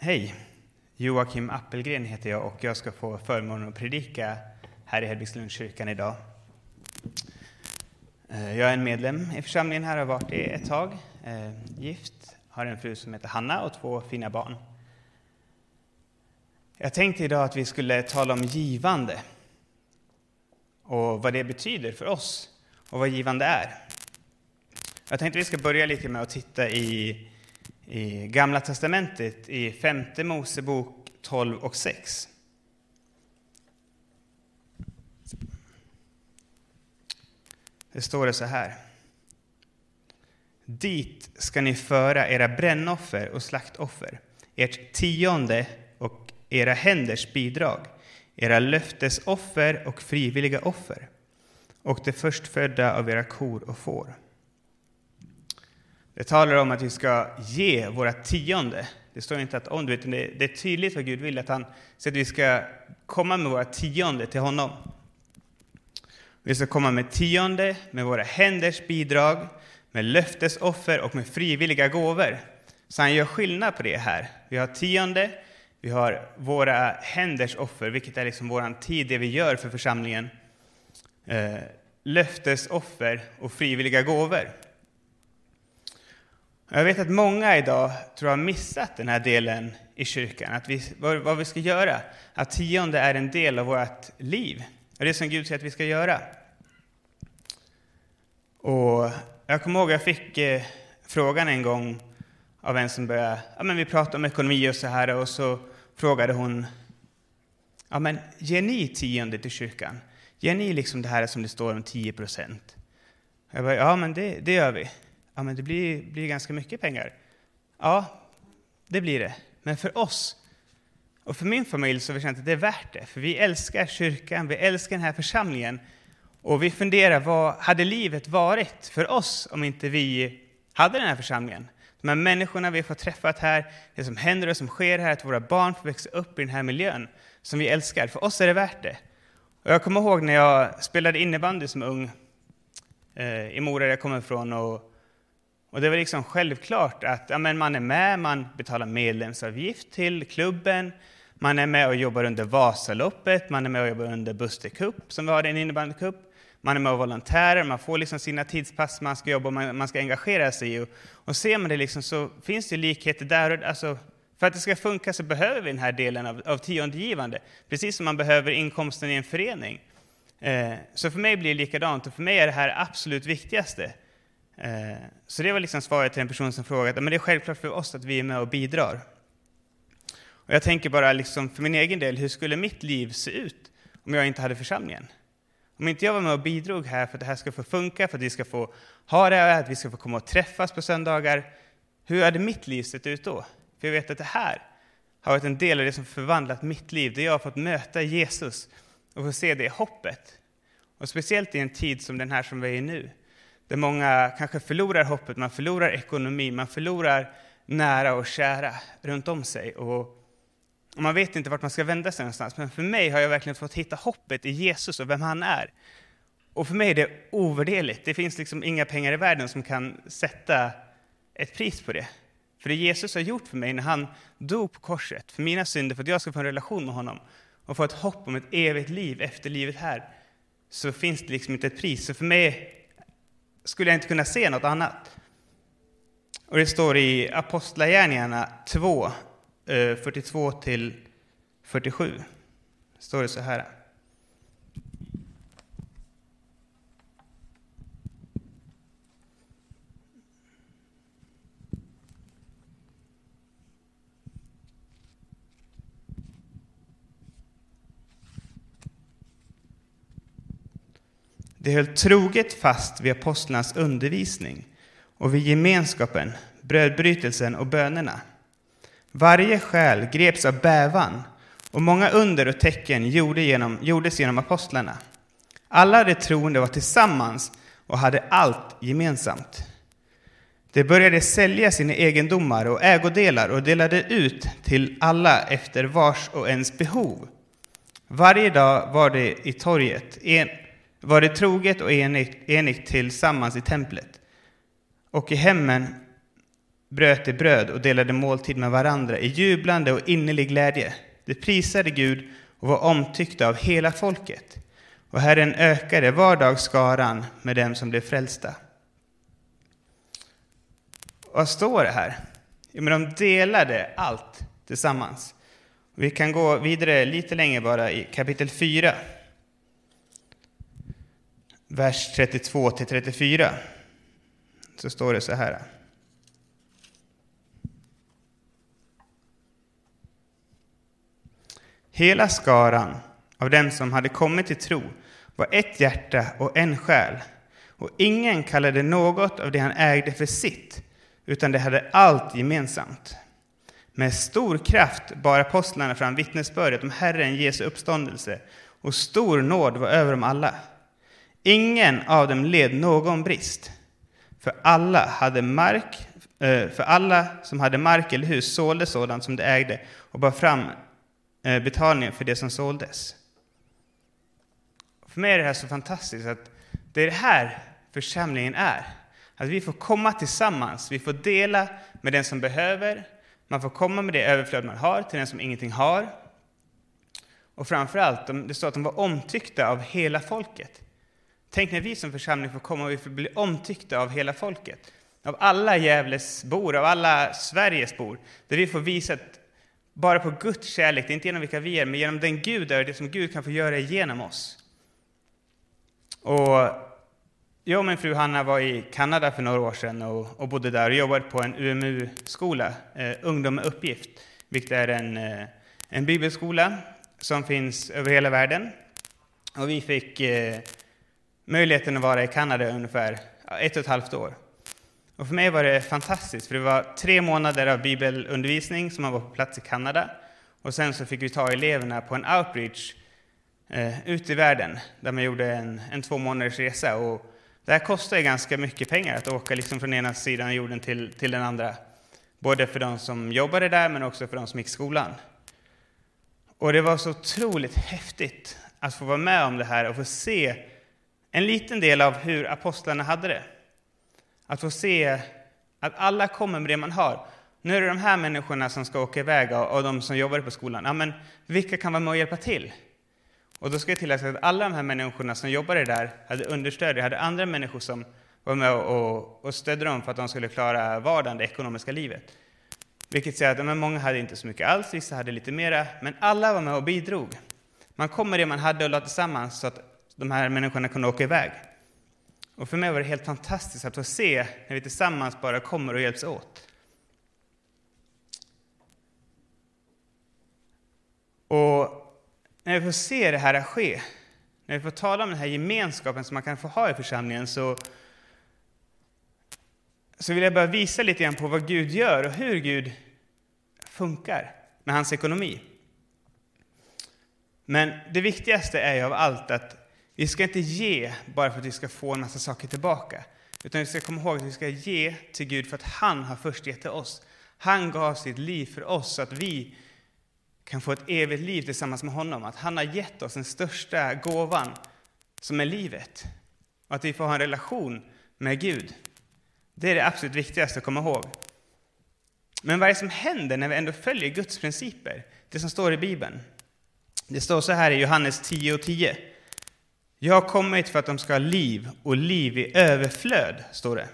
Hej! Joakim Appelgren heter jag och jag ska få förmånen att predika här i Hedvigslundskyrkan idag. Eh, jag är en medlem i församlingen här och har varit det ett tag. Eh, gift, har en fru som heter Hanna och två fina barn. Jag tänkte idag att vi skulle tala om givande och vad det betyder för oss och vad givande är. Jag tänkte att vi ska börja lite med att titta i i Gamla testamentet i femte Mosebok 12 och 6. Det står det så här. Dit ska ni föra era brännoffer och slaktoffer, ert tionde och era händers bidrag, era löftesoffer och frivilliga offer och det förstfödda av era kor och får. Det talar om att vi ska ge våra tionde. Det står inte att om, du vet, det är tydligt vad Gud vill, att han säger att vi ska komma med våra tionde till honom. Vi ska komma med tionde, med våra händers bidrag, med löftesoffer och med frivilliga gåvor. Så han gör skillnad på det här. Vi har tionde, vi har våra händers offer, vilket är liksom vår tid, det vi gör för församlingen. Eh, löftesoffer och frivilliga gåvor. Jag vet att många idag tror jag har missat den här delen i kyrkan, att vi, vad, vi ska göra. Att tionde är en del av vårt liv, och det som Gud säger att vi ska göra. Och jag kommer ihåg jag fick eh, frågan en gång av en som började, ja men vi pratade om ekonomi och så här, och så frågade hon, ja men ger ni tionde till kyrkan? Ger ni liksom det här som det står om 10 procent? Jag bara, ja men det, det gör vi ja, men det blir, blir ganska mycket pengar. Ja, det blir det. Men för oss och för min familj så har vi känt att det är värt det. För vi älskar kyrkan, vi älskar den här församlingen. Och vi funderar, vad hade livet varit för oss om inte vi hade den här församlingen? De här människorna vi har fått träffat här, det som händer och som sker här, att våra barn får växa upp i den här miljön som vi älskar. För oss är det värt det. Och jag kommer ihåg när jag spelade innebandy som ung eh, i Mora, där jag kommer ifrån, och och det var liksom självklart att ja, men man är med, man betalar medlemsavgift till klubben, man är med och jobbar under Vasaloppet, man är med och jobbar under Buster Cup, som vi har en innebandycup. Man är med och volontärer, man får liksom sina tidspass man ska jobba man, man ska engagera sig i. Och, och ser man det liksom så finns det likheter där. Alltså, för att det ska funka så behöver vi den här delen av, av tiondegivande, precis som man behöver inkomsten i en förening. Eh, så för mig blir det likadant, och för mig är det här absolut viktigaste. Eh, så det var liksom svaret till en person som frågade, men det är självklart för oss att vi är med och bidrar. Och jag tänker bara liksom för min egen del, hur skulle mitt liv se ut om jag inte hade församlingen? Om inte jag var med och bidrog här för att det här ska få funka, för att vi ska få ha det här, att vi ska få komma och träffas på söndagar, hur hade mitt liv sett ut då? För jag vet att det här har varit en del av det som förvandlat mitt liv, där jag har fått möta Jesus och få se det hoppet. Och speciellt i en tid som den här som vi är i nu, där många kanske förlorar hoppet, man förlorar ekonomi, man förlorar nära och kära runt om sig. Och, man vet inte vart man ska vända sig någonstans. Men för mig har jag verkligen fått hitta hoppet i Jesus och vem han är. Och för mig är det ovärderligt. Det finns liksom inga pengar i världen som kan sätta ett pris på det. För det Jesus har gjort för mig när han dog på korset, för mina synder, för att jag ska få en relation med honom och få ett hopp om ett evigt liv efter livet här, så finns det liksom inte ett pris. Så för mig skulle jag inte kunna se något annat. Och det står i Apostlagärningarna 2, 42 eh, till 47. Står det så här. De höll troget fast vid apostlarnas undervisning och vid gemenskapen, brödbrytelsen och bönerna. Varje själ greps av bävan och många under och tecken gjorde genom, gjordes genom apostlarna. Alla de troende var tillsammans och hade allt gemensamt. De började sälja sina egendomar och ägodelar och delade ut till alla efter vars och ens behov. Varje dag var det i torget en var det troget och enigt, enigt tillsammans i templet och i hemmen bröt de bröd och delade måltid med varandra i jublande och innerlig glädje. De prisade Gud och var omtyckta av hela folket. Och Herren ökade var dag skaran med dem som blev frälsta. Vad står det här? Jo, men de delade allt tillsammans. Vi kan gå vidare lite längre bara i kapitel 4. Vers 32 till 34. Så står det så här. Hela skaran av dem som hade kommit till tro var ett hjärta och en själ, och ingen kallade något av det han ägde för sitt, utan de hade allt gemensamt. Med stor kraft bar apostlarna fram vittnesbördet om Herren Jesu uppståndelse, och stor nåd var över dem alla. Ingen av dem led någon brist, för alla hade mark, eh, för alla som hade mark eller hus sålde sådant som de ägde och bar fram eh, betalningen för det som såldes. För mig är det här så fantastiskt att det är det här församlingen är. Att vi får komma tillsammans, vi får dela med den som behöver, man får komma med det överflöd man har till den som ingenting har. Och framförallt, det står att de var omtyckta av hela folket. Tänk när vi som församling får komma och vi får bli omtyckta av hela folket. Av alla Gävles bor, av alla Sveriges bor. Där vi får visa att bara på Guds kärlek, inte genom vilka vi är, men genom den Gud är, det som Gud kan få göra genom oss. Och jag och min fru Hanna var i Kanada för några år sedan och, och bodde där och jobbade på en UMU-skola, eh, Ungdom med uppgift, vilket är en, eh, en bibelskola som finns över hela världen. Och vi fick eh, möjligheten att vara i Kanada ungefär ett och ett halvt år. Och för mig var det fantastiskt, för det var tre månader av bibelundervisning som man var på plats i Kanada. Och sen så fick vi ta eleverna på en outreach eh, ut i världen, där man gjorde en, en två månaders resa. Och det här kostar ganska mycket pengar att åka liksom från ena sidan jorden till, till den andra. Både för de som jobbade där, men också för de som gick skolan. Och det var så otroligt häftigt att få vara med om det här och få se en liten del av hur apostlarna hade det. Att få se att alla kommer med det man har. Nu är det de här människorna som ska åka iväg och de som jobbar på skolan. Ja, men vilka kan vara med och hjälpa till? Och då ska jag tillägga att alla de här människorna som jobbade där hade understöd, hade andra människor som var med och, och stödde dem för att de skulle klara vardagen, det ekonomiska livet. Vilket säger att men många hade inte så mycket alls, vissa hade lite mera, men alla var med och bidrog. Man kom med det man hade och lade tillsammans så att de här människorna kunde åka iväg. Och för mig var det helt fantastiskt att få se när vi tillsammans bara kommer och hjälps åt. Och när vi får se det här ske, när vi får tala om den här gemenskapen som man kan få ha i församlingen, så, så vill jag bara visa lite grann på vad Gud gör och hur Gud funkar med hans ekonomi. Men det viktigaste är ju av allt att vi ska inte ge bara för att vi ska få en massa saker tillbaka. Utan vi ska komma ihåg att vi ska ge till Gud för att han har först gett till oss. Han gav sitt liv för oss så att vi kan få ett evigt liv tillsammans med honom. Att han har gett oss den största gåvan som är livet. Och att vi får ha en relation med Gud. Det är det absolut viktigaste att komma ihåg. Men vad är det som händer när vi ändå följer Guds principer? Det som står i Bibeln. Det står så här i Johannes 10 och 10. Jag har kommit för att de ska ha liv och liv i överflöd, står det.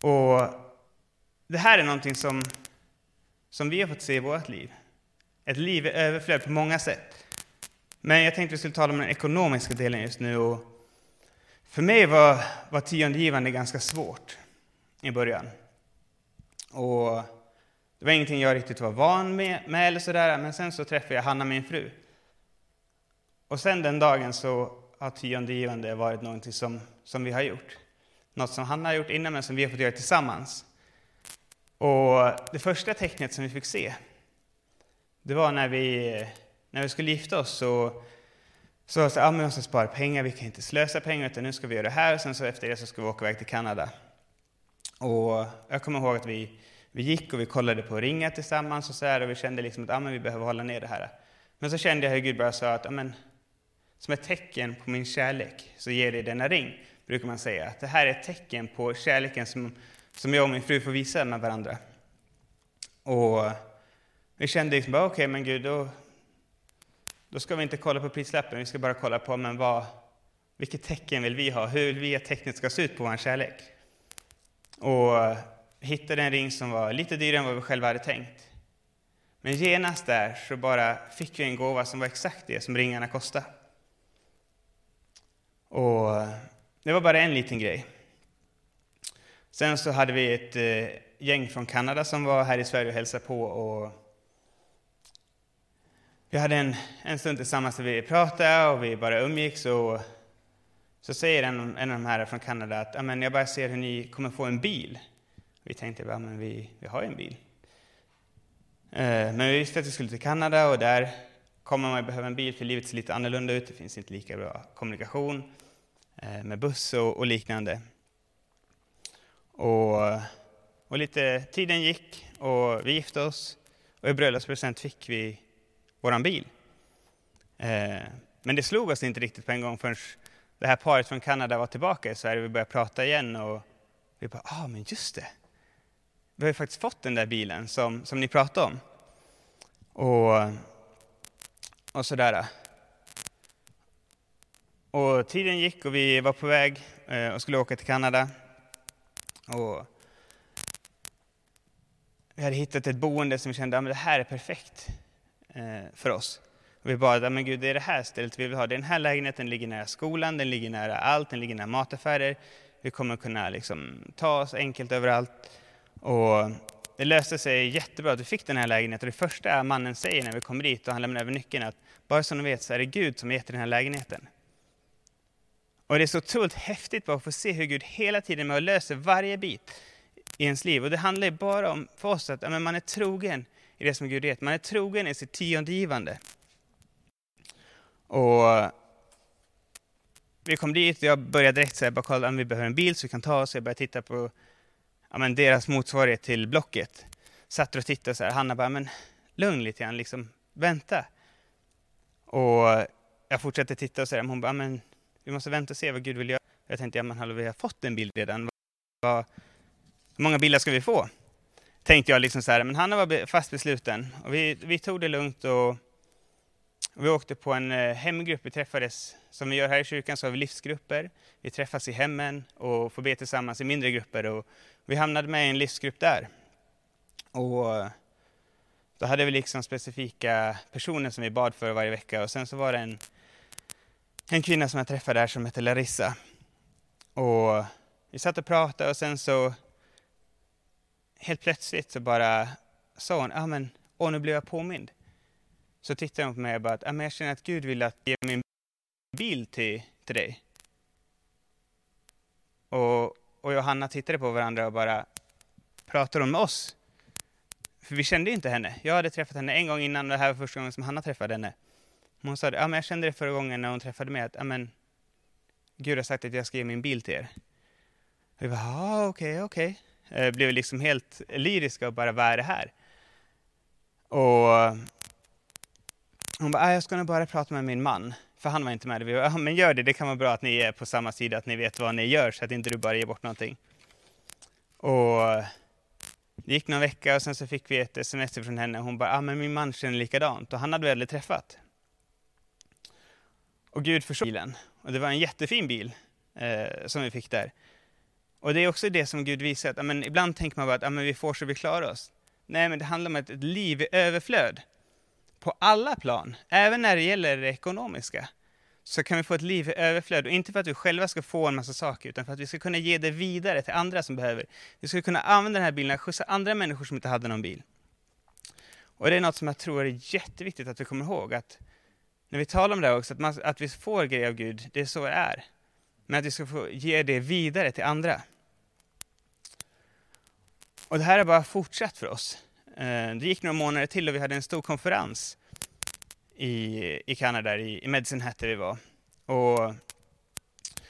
Och det här är någonting som, som vi har fått se i vårt liv. Ett liv i överflöd på många sätt. Men jag tänkte vi skulle tala om den ekonomiska delen just nu. Och för mig var, var tiondegivande ganska svårt i början. Och det var ingenting jag riktigt var van med, med eller sådär, men sen så träffade jag Hanna, min fru. Och sen den dagen så har tiondegivande varit någonting som, som vi har gjort. Något som han har gjort innan, men som vi har fått göra tillsammans. Och det första tecknet som vi fick se, det var när vi, när vi skulle gifta oss. Så, så att ah, vi måste spara pengar, vi kan inte slösa pengar, utan nu ska vi göra det här. Och sen så efter det så ska vi åka iväg till Kanada. Och jag kommer ihåg att vi, vi gick och vi kollade på ringar tillsammans och så här, och vi kände liksom att ah, men vi behöver hålla ner det här. Men så kände jag hur Gud bara sa att ah, men, som ett tecken på min kärlek så ger dig denna ring, brukar man säga. Att det här är ett tecken på kärleken som, som jag och min fru får visa med varandra. Och vi kände liksom okej, okay, men Gud, då, då ska vi inte kolla på prislappen, vi ska bara kolla på men vad, vilket tecken vill vi ha? Hur vill vi att tecknet ska se ut på vår kärlek? Och hittade en ring som var lite dyrare än vad vi själva hade tänkt. Men genast där så bara fick vi en gåva som var exakt det som ringarna kostade. Och eh, det var bara en liten grej. Sen så hade vi ett eh, gäng från Kanada som var här i Sverige och hälsade på. Och vi hade en, en stund tillsammans där vi pratade och vi bara umgicks. Och så säger en, en av de här från Kanada att jag bara ser hur ni kommer få en bil. Vi tänkte att vi, vi har ju en bil. Eh, men vi visste att vi skulle till Kanada och där kommer man behöva en bil för livet ser lite annorlunda ut. Det finns inte lika bra kommunikation eh, med buss och, och liknande. Och, och lite tiden gick och vi gifte oss och i bröllopspresent fick vi våran bil. Eh, men det slog oss inte riktigt på en gång förrän det här paret från Kanada var tillbaka i Sverige. och Vi började prata igen och vi bara, ja ah, men just det. Vi har ju faktiskt fått den där bilen som, som ni pratade om. Och, och sådär. Och tiden gick och vi var på väg eh, och skulle åka till Kanada. Och vi hade hittat ett boende som vi kände att det här är perfekt eh, för oss. Och vi bad, men Gud, det är det här stället vi vill ha. Den här lägenheten ligger nära skolan, den ligger nära allt, den ligger nära mataffärer. Vi kommer kunna liksom ta oss enkelt överallt. Och det löste sig jättebra att vi fick den här lägenheten. Det första mannen säger när vi kommer dit och han lämnar över nyckeln att bara så ni vet så är det Gud som har gett den här lägenheten. Och det är så otroligt häftigt bara att få se hur Gud hela tiden med och löser varje bit i ens liv. Och det handlar ju bara om för oss att ja, man är trogen i det som Gud vet. Man är trogen i sitt tiondegivande. Och vi kom dit och jag började direkt säga, bara kolla om vi behöver en bil så vi kan ta oss. Jag började titta på ja, men deras motsvarighet till Blocket. Satt och tittade så här. Hanna bara, men lugn lite grann, liksom, vänta. Och jag fortsatte titta och så här, hon bara, men vi måste vänta och se vad Gud vill göra. Jag tänkte, ja men hallå, vi har fått en bild redan. Vad, hur många bilder ska vi få? Tänkte jag liksom så här, men Hanna var fast besluten. Och vi, vi tog det lugnt och, och vi åkte på en eh, hemgrupp. Vi träffades, som vi gör här i kyrkan, så har vi livsgrupper. Vi träffas i hemmen och får be tillsammans i mindre grupper. Och vi hamnade med i en livsgrupp där. Och eh, då hade vi liksom specifika personer som vi bad för varje vecka och sen så var det en, en kvinna som jag träffade där som hette Larissa. Och vi satt och pratade och sen så helt plötsligt så bara sa hon, ja men, åh nu blev jag påmind. Så tittade hon på mig och bara, att jag känner att Gud vill att ge min bil till, till dig. Och, och Johanna tittade på varandra och bara, pratar hon med oss? För vi kände inte henne. Jag hade träffat henne en gång innan, och det här var första gången som Hanna träffade henne. Hon sa, ja men jag kände det förra gången när hon träffade mig, att ja, men, Gud har sagt att jag ska ge min bil till er. Och vi bara, ja okej, okej. Okay. blev liksom helt lyriska och bara, vad är det här? Och hon bara, ah, jag ska nog bara prata med min man. För han var inte med. Vi bara, ja, men gör det, det kan vara bra att ni är på samma sida, att ni vet vad ni gör, så att inte du bara ger bort någonting. Och det gick någon vecka och sen så fick vi ett sms från henne. Hon bara, ah, men min man känner likadant. Och han hade vi aldrig träffat. Och Gud försåg bilen. Och det var en jättefin bil eh, som vi fick där. Och det är också det som Gud visar, att men ibland tänker man bara att men vi får så vi klarar oss. Nej, men det handlar om ett, ett liv i överflöd. På alla plan, även när det gäller det ekonomiska, så kan vi få ett liv i överflöd. Och inte för att vi själva ska få en massa saker, utan för att vi ska kunna ge det vidare till andra som behöver. Vi ska kunna använda den här bilen och skjutsa andra människor som inte hade någon bil. Och det är något som jag tror är jätteviktigt att vi kommer ihåg, att när vi talar om det här också, att, man, att vi får grejer av Gud, det är så det är. Men att vi ska få ge det vidare till andra. Och det här har bara fortsatt för oss. Eh, det gick några månader till och vi hade en stor konferens i, i Kanada, i, i Medicine Hat där vi var. Och,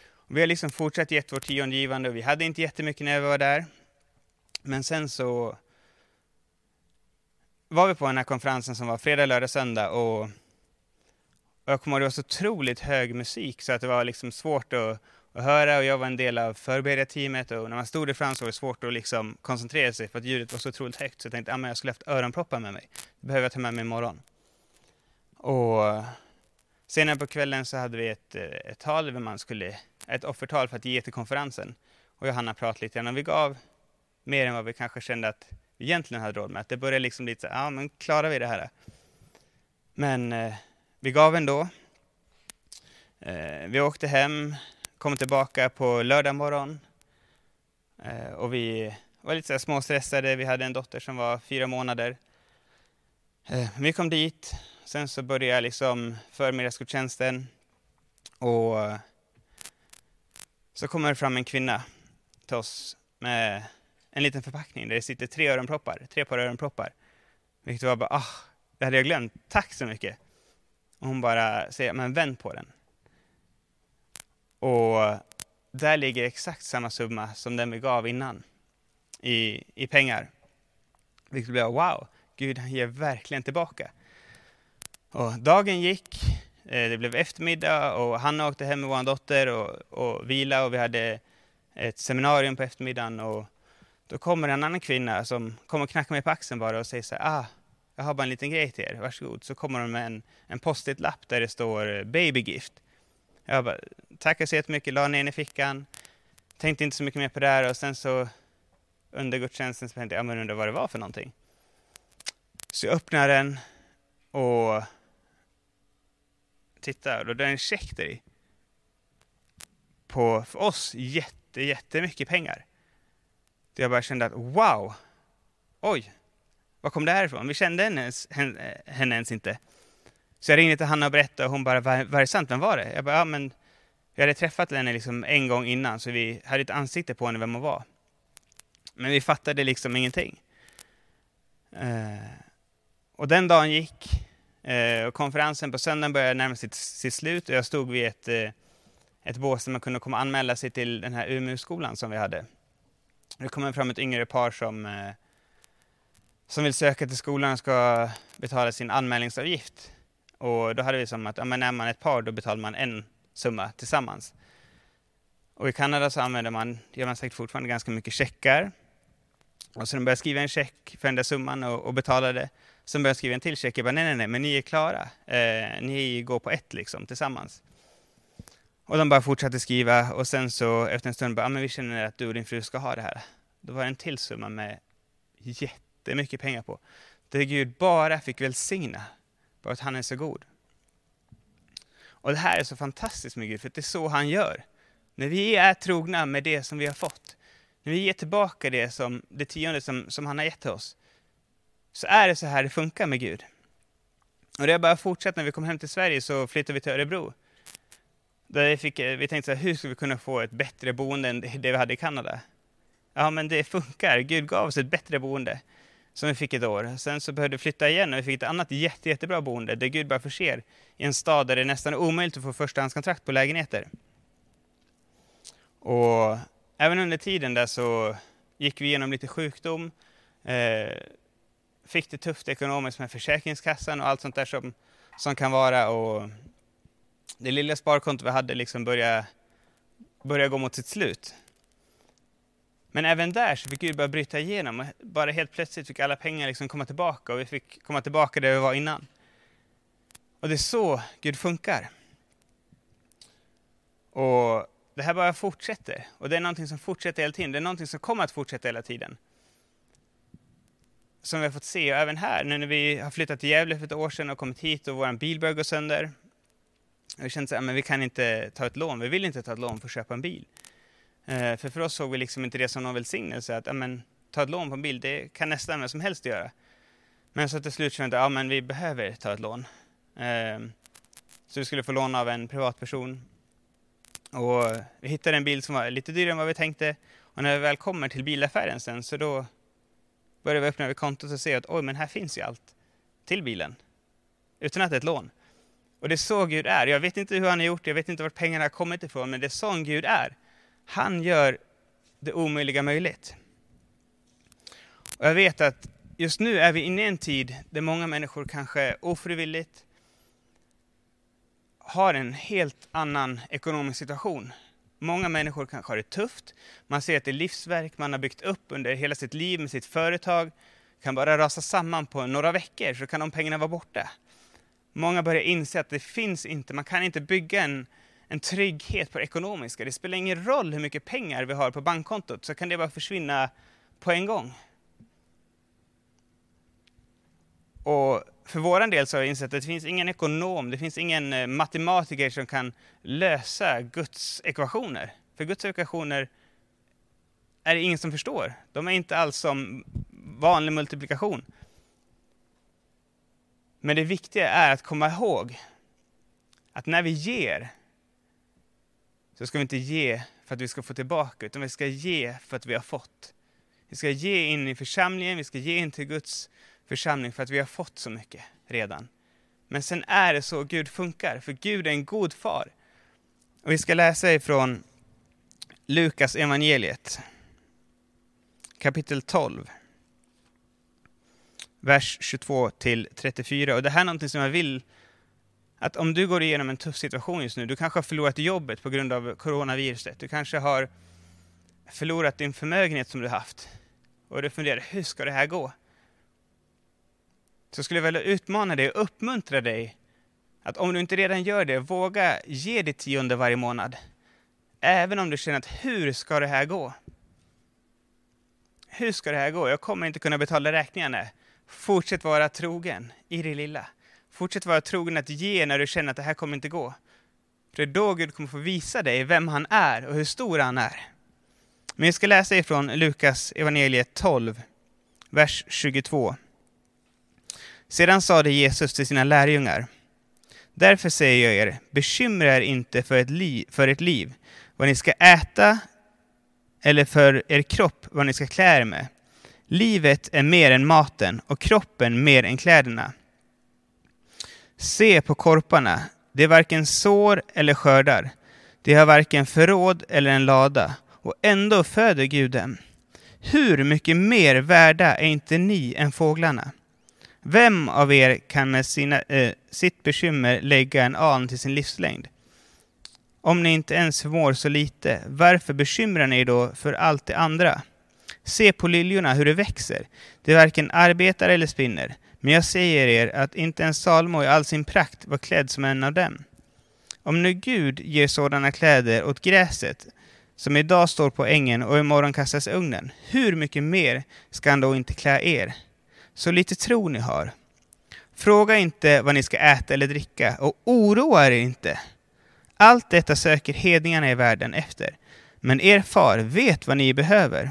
och vi har liksom fortsatt gett vårt tiondegivande och vi hade inte jättemycket när vi var där. Men sen så var vi på den här konferensen som var fredag, lördag, söndag och, och jag kommer ihåg det var så otroligt hög musik så att det var liksom svårt att, att höra och jag var en del av förberedarteamet och när man stod där fram så var det svårt att liksom koncentrera sig för att ljudet var så otroligt högt så jag tänkte att ah, jag skulle haft öronproppar med mig. Det behöver jag ta med mig imorgon. Och senare på kvällen så hade vi ett, eh, ett tal där man skulle, ett offertal för att ge till konferensen. Och Johanna pratade lite grann och vi gav mer än vad vi kanske kände att vi egentligen hade råd med. Att det började liksom lite så ja ah, men klarar vi det här? Men eh, vi gav ändå. Eh, vi åkte hem, kom tillbaka på lördag morgon eh, och vi var lite så småstressade. Vi hade en dotter som var fyra månader. Eh, vi kom dit, sen så började liksom förmiddagsgudstjänsten och så kommer det fram en kvinna till oss med en liten förpackning där det sitter tre öronproppar, tre par öronproppar. Vilket var bara, ah, det hade jag glömt, tack så mycket. Och hon bara säger, men vänd på den. Och där ligger exakt samma summa som den vi gav innan i, i pengar. Vilket blev wow, Gud han ger verkligen tillbaka. Och dagen gick, eh, det blev eftermiddag och Hanna åkte hem med vår dotter och, och vila och vi hade ett seminarium på eftermiddagen och då kommer en annan kvinna som kommer och knackar mig på axeln bara och säger så här, ah, jag har bara en liten grej till er, varsågod. Så kommer hon med en, en post-it-lapp där det står babygift. Jag bara, tackar så jättemycket, la ner den i fickan, tänkte inte så mycket mer på det här och sen så under gudstjänsten så tänkte jag, ja men undrar vad det var för någonting. Så jag öppnar den och tittar och det är en check där i. På, för oss, jätte, jättemycket pengar. Så jag bara kände att wow, oj, var kom det här ifrån? Vi kände henne, henne, eh, henne ens inte. Så jag ringde till Hanna och berättade och hon bara, var, det sant? Vem var det? Jag bara, ja men vi hade träffat henne liksom en gång innan så vi hade ett ansikte på henne vem hon var. Men vi fattade liksom ingenting. Eh, och den dagen gick eh, och konferensen på söndagen började närma sig sitt slut och jag stod vid ett, eh, ett bås där man kunde komma och anmäla sig till den här Umeåskolan som vi hade. Det kom fram ett yngre par som, eh, som vill söka till skolan och ska betala sin anmälningsavgift. Och då hade vi som att, ja, men är man ett par då betalar man en summa tillsammans. Och i Kanada så använder man, gör man säkert fortfarande ganska mycket checkar. Och så de började skriva en check för den där summan och, och betalade. Sen började skriva en till check. Jag bara, nej, nej, nej, men ni är klara. Eh, ni går på ett liksom tillsammans. Och de bara fortsatte skriva och sen så efter en stund bara, ja, men vi känner att du och din fru ska ha det här. Då var det en till summa med jättemycket pengar på. Det Gud bara fick välsigna bara att han är så god. Och det här är så fantastiskt med Gud, för det är så han gör. När vi är trogna med det som vi har fått, när vi ger tillbaka det, som, det tionde som, som han har gett till oss, så är det så här det funkar med Gud. Och det har bara fortsatt, när vi kom hem till Sverige så flyttade vi till Örebro. Där vi, fick, eh, vi tänkte så här, hur ska vi kunna få ett bättre boende än det vi hade i Kanada? Ja, men det funkar. Gud gav oss ett bättre boende som vi fick ett år. Sen så behövde vi flytta igen och vi fick ett annat jätte, jättebra boende där Gud bara förser i en stad där det är nästan omöjligt att få förstahandskontrakt på lägenheter. Och även under tiden där så gick vi igenom lite sjukdom, eh, fick det tufft ekonomiskt med Försäkringskassan och allt sånt där som, som kan vara. Och det lilla sparkonto vi hade liksom började, började gå mot sitt slut. Men även där så fick Gud börja bryta igenom och bara helt plötsligt fick alla pengar liksom komma tillbaka och vi fick komma tillbaka där vi var innan. Och det är så Gud funkar. Och det här bara fortsätter. Och det är någonting som fortsätter hela tiden. Det är någonting som kommer att fortsätta hela tiden. Som vi har fått se, och även här, nu när vi har flyttat till Gävle för ett år sedan och kommit hit och vår bil börjar gå sönder. Och vi kände att vi kan inte ta ett lån, vi vill inte ta ett lån för att köpa en bil. Eh, för för oss såg vi liksom inte det som någon välsignelse, att amen, ta ett lån på en bil, det kan nästan vem som helst göra. Men så till slut kände jag att ja, vi behöver ta ett lån. Eh, så vi skulle få låna av en privatperson. Och vi hittade en bil som var lite dyrare än vad vi tänkte. Och när vi väl kommer till bilaffären sen, så då började vi öppna över kontot och se att oj, men här finns ju allt till bilen. Utan att det är ett lån. Och det är så Gud är. Jag vet inte hur han har gjort jag vet inte vart pengarna har kommit ifrån, men det är sån Gud är. Han gör det omöjliga möjligt. Och jag vet att just nu är vi inne i en tid där många människor kanske ofrivilligt har en helt annan ekonomisk situation Många människor kanske har det tufft. Man ser att det livsverk man har byggt upp under hela sitt liv med sitt företag kan bara rasa samman på några veckor så kan de pengarna vara borta. Många börjar inse att det finns inte, man kan inte bygga en, en trygghet på det ekonomiska. Det spelar ingen roll hur mycket pengar vi har på bankkontot så kan det bara försvinna på en gång. Och för vår del så har vi insett att det finns ingen ekonom, det finns ingen eh, matematiker som kan lösa Guds ekvationer. För Guds ekvationer är det ingen som förstår. De är inte alls som vanlig multiplikation. Men det viktiga är att komma ihåg att när vi ger så ska vi inte ge för att vi ska få tillbaka, utan vi ska ge för att vi har fått. Vi ska ge in i församlingen, vi ska ge in till Guds församling för att vi har fått så mycket redan. Men sen är det så Gud funkar, för Gud är en god far. Och vi ska läsa ifrån Lukas evangeliet kapitel 12 vers 22 till 34. Och det här är någonting som jag vill att om du går igenom en tuff situation just nu, du kanske har förlorat jobbet på grund av coronaviruset, du kanske har förlorat din förmögenhet som du haft och du funderar, hur ska det här gå? Så skulle jag vilja utmana dig och uppmuntra dig att om du inte redan gör det, våga ge ditt tionde varje månad. Även om du känner att hur ska det här gå? Hur ska det här gå? Jag kommer inte kunna betala räkningarna. Fortsätt vara trogen i det lilla. Fortsätt vara trogen att ge när du känner att det här kommer inte gå. För det är då Gud kommer få visa dig vem han är och hur stor han är. Men jag ska läsa ifrån Lukas evangeliet 12, vers 22. Sedan sade Jesus till sina lärjungar. Därför säger jag er, bekymra er inte för ett, liv, för ett liv, vad ni ska äta eller för er kropp vad ni ska klä er med. Livet är mer än maten och kroppen mer än kläderna. Se på korparna, de varken sår eller skördar. De har varken förråd eller en lada, och ändå föder Gud dem. Hur mycket mer värda är inte ni än fåglarna? Vem av er kan med sina, äh, sitt bekymmer lägga en an till sin livslängd? Om ni inte ens förmår så lite, varför bekymrar ni er då för allt det andra? Se på liljorna, hur de växer. De varken arbetar eller spinner. Men jag säger er att inte ens Salmo i all sin prakt var klädd som en av dem. Om nu Gud ger sådana kläder åt gräset, som idag står på ängen och imorgon kastas i ugnen, hur mycket mer ska han då inte klä er? Så lite tro ni har. Fråga inte vad ni ska äta eller dricka och oroa er inte. Allt detta söker hedningarna i världen efter, men er far vet vad ni behöver.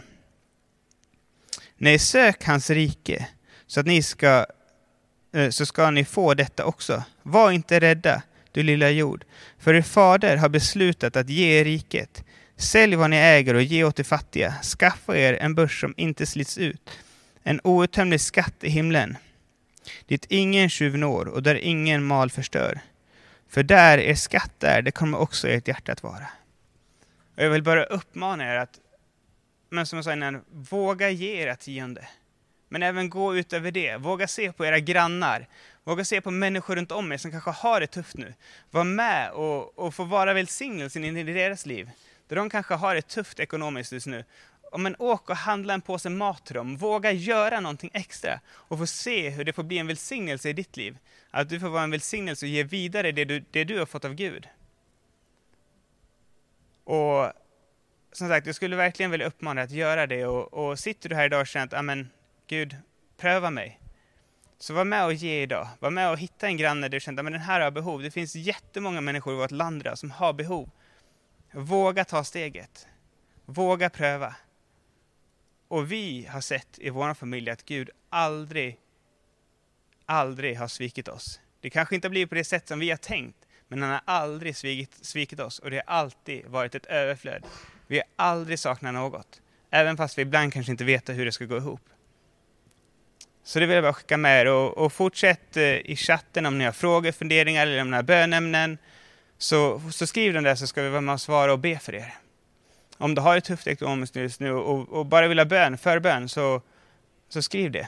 Nej, sök hans rike, så att ni ska Eh, så ska ni få detta också. Var inte rädda, du lilla jord, för er fader har beslutat att ge er riket. Sälj vad ni äger och ge åt de fattiga. Skaffa er en börs som inte slits ut, en outtömlig skatt i himlen, dit ingen tjuv når och där ingen mal förstör. För där er skatt är, det kommer också ert hjärta att vara. Och jag vill bara uppmana er att, men som jag sa innan, våga ge era tionde. Men även gå utöver det. Våga se på era grannar. Våga se på människor runt om er som kanske har det tufft nu. Var med och, och få vara välsignelsen in i deras liv. Där de kanske har det tufft ekonomiskt just nu. Men åk och handla en påse mat till dem. Våga göra någonting extra och få se hur det får bli en välsignelse i ditt liv. Att du får vara en välsignelse och ge vidare det du, det du har fått av Gud. Och som sagt, jag skulle verkligen vilja uppmana dig att göra det. Och, och sitter du här idag och känner att, amen, Gud, pröva mig. Så var med och ge idag. Var med och hitta en granne du känner men den här har behov. Det finns jättemånga människor i vårt land idag som har behov. Våga ta steget. Våga pröva. Och vi har sett i vår familj att Gud aldrig, aldrig har svikit oss. Det kanske inte har blivit på det sätt som vi har tänkt, men han har aldrig svikit, svikit oss och det har alltid varit ett överflöd. Vi har aldrig saknat något, även fast vi ibland kanske inte vet hur det ska gå ihop. Så det vill jag bara skicka med er och, och fortsätt eh, i chatten om ni har frågor, funderingar eller om ni har bönämnen. Så, så skriv den där så ska vi vara med och svara och be för er. Om du har det tufft ekonomiskt just nu och, och bara vill ha bön, förbön, så, så skriv det.